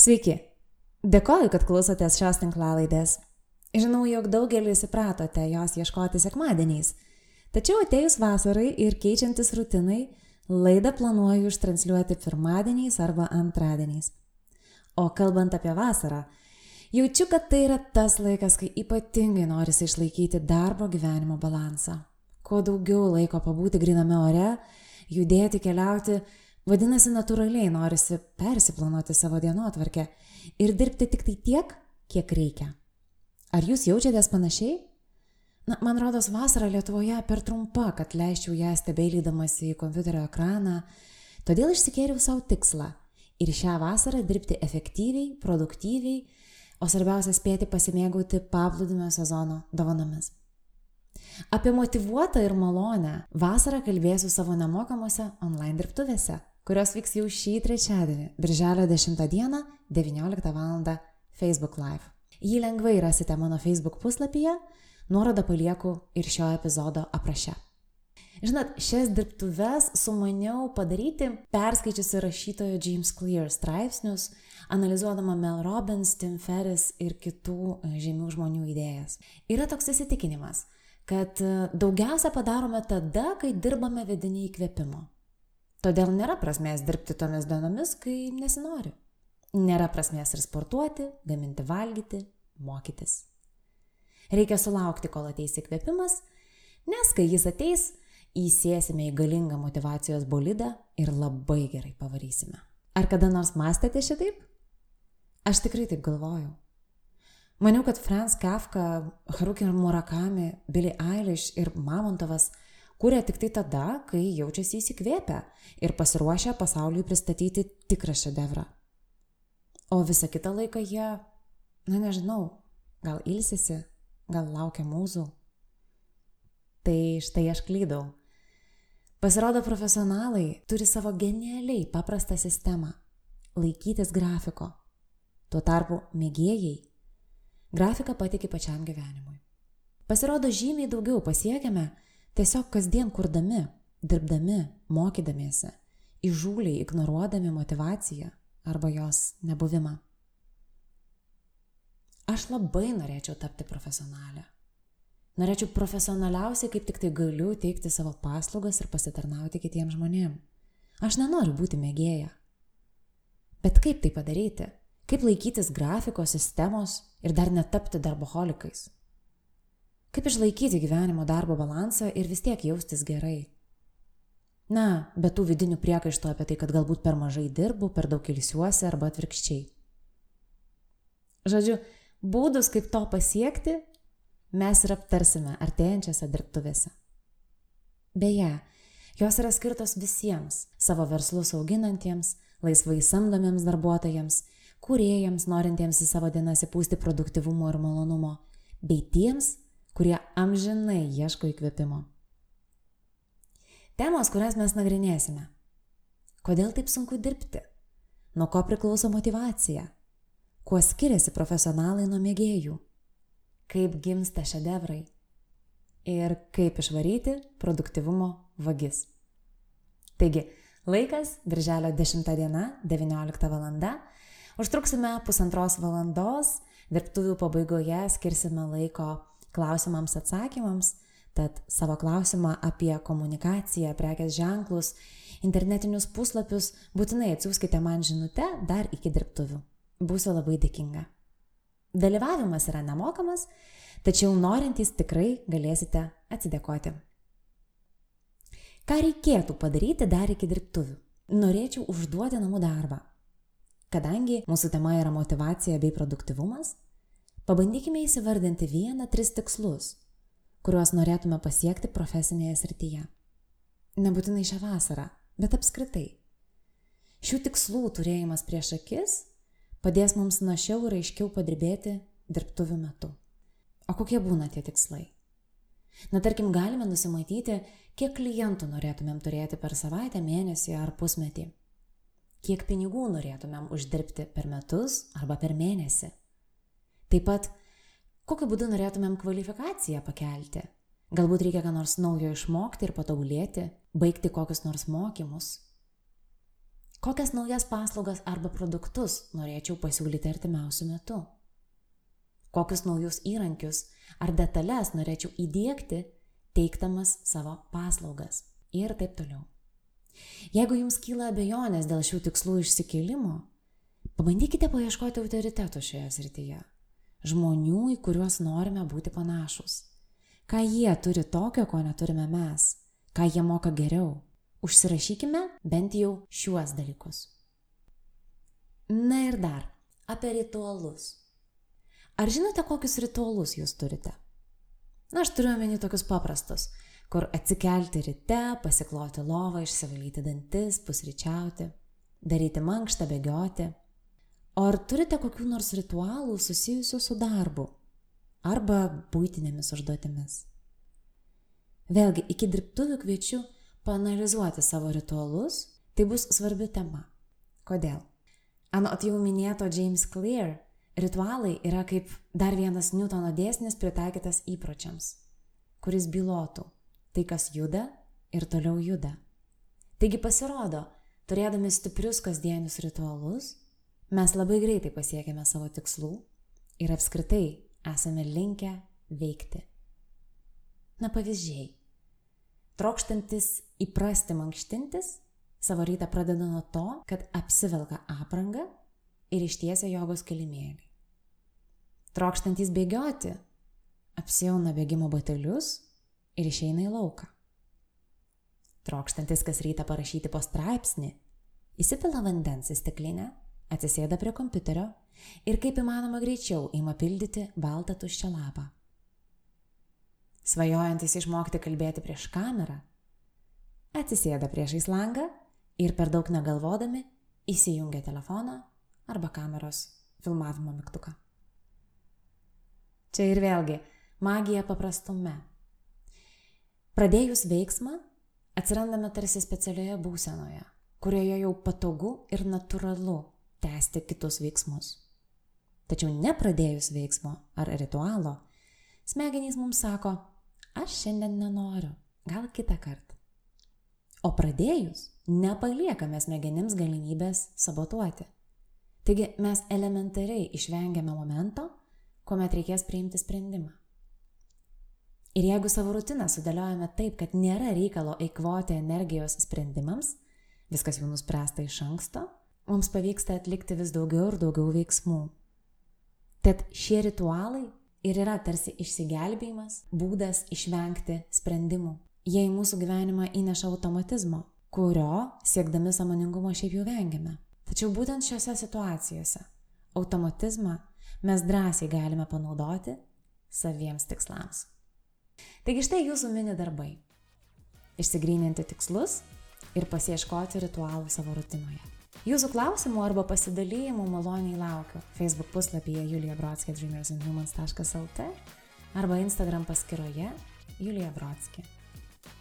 Sveiki. Dėkoju, kad klausotės šios tinklalaidės. Žinau, jog daugelis įpratote jos ieškoti sekmadieniais. Tačiau atėjus vasarai ir keičiantis rutinai, laidą planuoju ištransliuoti pirmadieniais arba antradieniais. O kalbant apie vasarą, jaučiu, kad tai yra tas laikas, kai ypatingai norisi išlaikyti darbo gyvenimo balansą. Kuo daugiau laiko pabūti griname ore, judėti, keliauti, Vadinasi, natūraliai norisi persiplanuoti savo dienotvarkę ir dirbti tik tai tiek, kiek reikia. Ar jūs jaučiatės panašiai? Na, man rodos, vasara Lietuvoje per trumpa, kad leisčiau ją stebėlydamas į kompiuterio ekraną, todėl išsikėliau savo tikslą ir šią vasarą dirbti efektyviai, produktyviai, o svarbiausia spėti pasimėgauti paplūdimio sezono dovanomis. Apie motivuotą ir malonę vasarą kalbėsiu savo nemokamose online dirbtuvėse kurios vyks jau šį trečiadienį, birželio 10 dieną, 19 val. Facebook Live. Jį lengvai rasite mano Facebook puslapyje, nuorodą palieku ir šio epizodo apraše. Žinot, šias dirbtuves sumaniau padaryti, perskaičiusi rašytojo James Clear straipsnius, analizuodama Mel Robbins, Tim Ferris ir kitų e, žymių žmonių idėjas. Yra toks įsitikinimas, kad e, daugiausia padarome tada, kai dirbame vedini įkvėpimo. Todėl nėra prasmės dirbti tomis dienomis, kai nesinori. Nėra prasmės ir sportuoti, gaminti valgyti, mokytis. Reikia sulaukti, kol ateis įkvėpimas, nes kai jis ateis, įsėsime į galingą motivacijos bolidą ir labai gerai pavarysime. Ar kada nors mąstėte šitaip? Aš tikrai taip galvojau. Maniau, kad Franz Kafka, Haruki Murakami, Billy Eilish ir Mamontovas – Kūrė tik tai tada, kai jaučiasi įsikvėpę ir pasiruošę pasauliui pristatyti tikrą šedevrą. O visą kitą laiką jie, na nežinau, gal ilsisi, gal laukia mūzų. Tai štai aš klydau. Pasirodo, profesionalai turi savo genialiai paprastą sistemą - laikytis grafiko. Tuo tarpu mėgėjai grafiką patikė pačiam gyvenimui. Pasirodo, žymiai daugiau pasiekėme, Tiesiog kasdien kurdami, dirbdami, mokydamiesi, įžūliai ignoruodami motivaciją arba jos nebuvimą. Aš labai norėčiau tapti profesionalę. Norėčiau profesionaliausiai, kaip tik tai galiu teikti savo paslaugas ir pasitarnauti kitiems žmonėms. Aš nenoriu būti mėgėja. Bet kaip tai padaryti? Kaip laikytis grafikos sistemos ir dar netapti darboholikais? Kaip išlaikyti gyvenimo darbo balansą ir vis tiek jaustis gerai? Na, be tų vidinių priekaištų apie tai, kad galbūt per mažai dirbu, per daug ilsiuosi arba atvirkščiai. Žodžiu, būdus, kaip to pasiekti, mes ir aptarsime artėjančiose dirbtuvėse. Beje, jos yra skirtos visiems savo verslus auginantiems, laisvai samdomiems darbuotojams, kuriejams, norintiems į savo dienas įpūsti produktivumo ir malonumo, bei tiems, kurie amžinai ieško įkvėpimo. Temos, kurias mes nagrinėsime. Kodėl taip sunku dirbti? Nuo ko priklauso motivacija? Kuo skiriasi profesionalai nuo mėgėjų? Kaip gimsta šedevrai? Ir kaip išvaryti produktivumo vagis. Taigi, laikas - Birželio 10 diena, 19 val. Užtruksime pusantros valandos, dirbtuvių pabaigoje skirsime laiko klausimams atsakymams, tad savo klausimą apie komunikaciją, prekės ženklus, internetinius puslapius būtinai atsiųskite man žinutę dar iki dirbtuvių. Būsiu labai dėkinga. Dalyvavimas yra nemokamas, tačiau norintys tikrai galėsite atsidėkoti. Ką reikėtų padaryti dar iki dirbtuvių? Norėčiau užduoti namų darbą. Kadangi mūsų tema yra motivacija bei produktivumas, Pabandykime įsivardinti vieną, tris tikslus, kuriuos norėtume pasiekti profesinėje srityje. Nebūtinai šią vasarą, bet apskritai. Šių tikslų turėjimas prieš akis padės mums našiau ir aiškiau padirbėti dirbtuvių metu. O kokie būna tie tikslai? Na tarkim, galime nusimatyti, kiek klientų norėtumėm turėti per savaitę, mėnesį ar pusmetį. Kiek pinigų norėtumėm uždirbti per metus arba per mėnesį. Taip pat, kokiu būdu norėtumėm kvalifikaciją pakelti. Galbūt reikia ką nors naujo išmokti ir patobulėti, baigti kokius nors mokymus. Kokias naujas paslaugas arba produktus norėčiau pasiūlyti artimiausiu metu kokius naujus įrankius ar detalės norėčiau įdėkti, teiktamas savo paslaugas ir taip toliau. Jeigu jums kyla abejonės dėl šių tikslų išsikėlimo, pabandykite paieškoti autoritetų šioje srityje. Žmonių, į kuriuos norime būti panašus. Ką jie turi tokio, ko neturime mes. Ką jie moka geriau. Užsirašykime bent jau šiuos dalykus. Na ir dar apie ritualus. Ar žinote, kokius ritualus jūs turite? Na, aš turiu omeny tokius paprastus, kur atsikelti ryte, pasikloti lovą, išsivalyti dantis, pusryčiauti, daryti mankštą, bėgioti. O ar turite kokių nors ritualų susijusių su darbu arba būtinėmis užduotimis? Vėlgi, iki dirbtuvių kviečiu panalizuoti savo ritualus, tai bus svarbi tema. Kodėl? Anot jau minėto James Clear, Ritualai yra kaip dar vienas Newtono dėsnis pritaikytas įpročiams, kuris bylotų tai, kas juda ir toliau juda. Taigi pasirodo, turėdami stiprius kasdienius ritualus, mes labai greitai pasiekėme savo tikslų ir apskritai esame linkę veikti. Na pavyzdžiai. Trokštantis įprasti mankštintis, savo rytą pradeda nuo to, kad apsivelka aprangą ir ištiesia jogos kilimėlį. Trokštantis bėgioti, apsijauna bėgimo batelius ir išeina į lauką. Trokštantis kas rytą parašyti po straipsnį, įsipila vandens į stiklinę, atsisėda prie kompiuterio ir kaip įmanoma greičiau ima pildyti baltą tuščią lapą. Svajojantis išmokti kalbėti prieš kamerą, atsisėda priešais langą ir per daug negalvodami įsijungia telefoną arba kameros filmavimo mygtuką. Čia ir vėlgi magija paprastume. Pradėjus veiksmą, atsirandame tarsi specialioje būsenoje, kurioje jau patogu ir natūralu tęsti kitus veiksmus. Tačiau nepradėjus veiksmo ar ritualo, smegenys mums sako, aš šiandien nenoriu, gal kitą kartą. O pradėjus, nepaliekame smegenims galimybės sabotuoti. Taigi mes elementariai išvengiame momento, kuomet reikės priimti sprendimą. Ir jeigu savo rutiną sudėliojame taip, kad nėra reikalo eikvoti energijos sprendimams, viskas jau nuspręsta iš anksto, mums pavyksta atlikti vis daugiau ir daugiau veiksmų. Tad šie ritualai ir yra tarsi išsigelbėjimas, būdas išvengti sprendimų. Jie į mūsų gyvenimą įneša automatizmo, kurio siekdami samoningumo šiaip jau vengiame. Tačiau būtent šiose situacijose automatizmą mes drąsiai galime panaudoti saviems tikslams. Taigi štai jūsų mini darbai. Išsigryninti tikslus ir pasieškoti ritualų savo rutinoje. Jūsų klausimų arba pasidalymų maloniai laukiu Facebook puslapyje Julija Brodskė dreamersandhumans.lt arba Instagram paskyroje Julija Brodskė.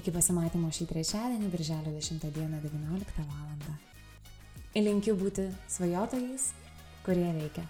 Iki pasimatymo šį trečiadienį, birželio 10 dieną 19 val. Linkiu būti svajotojais, kurie veikia.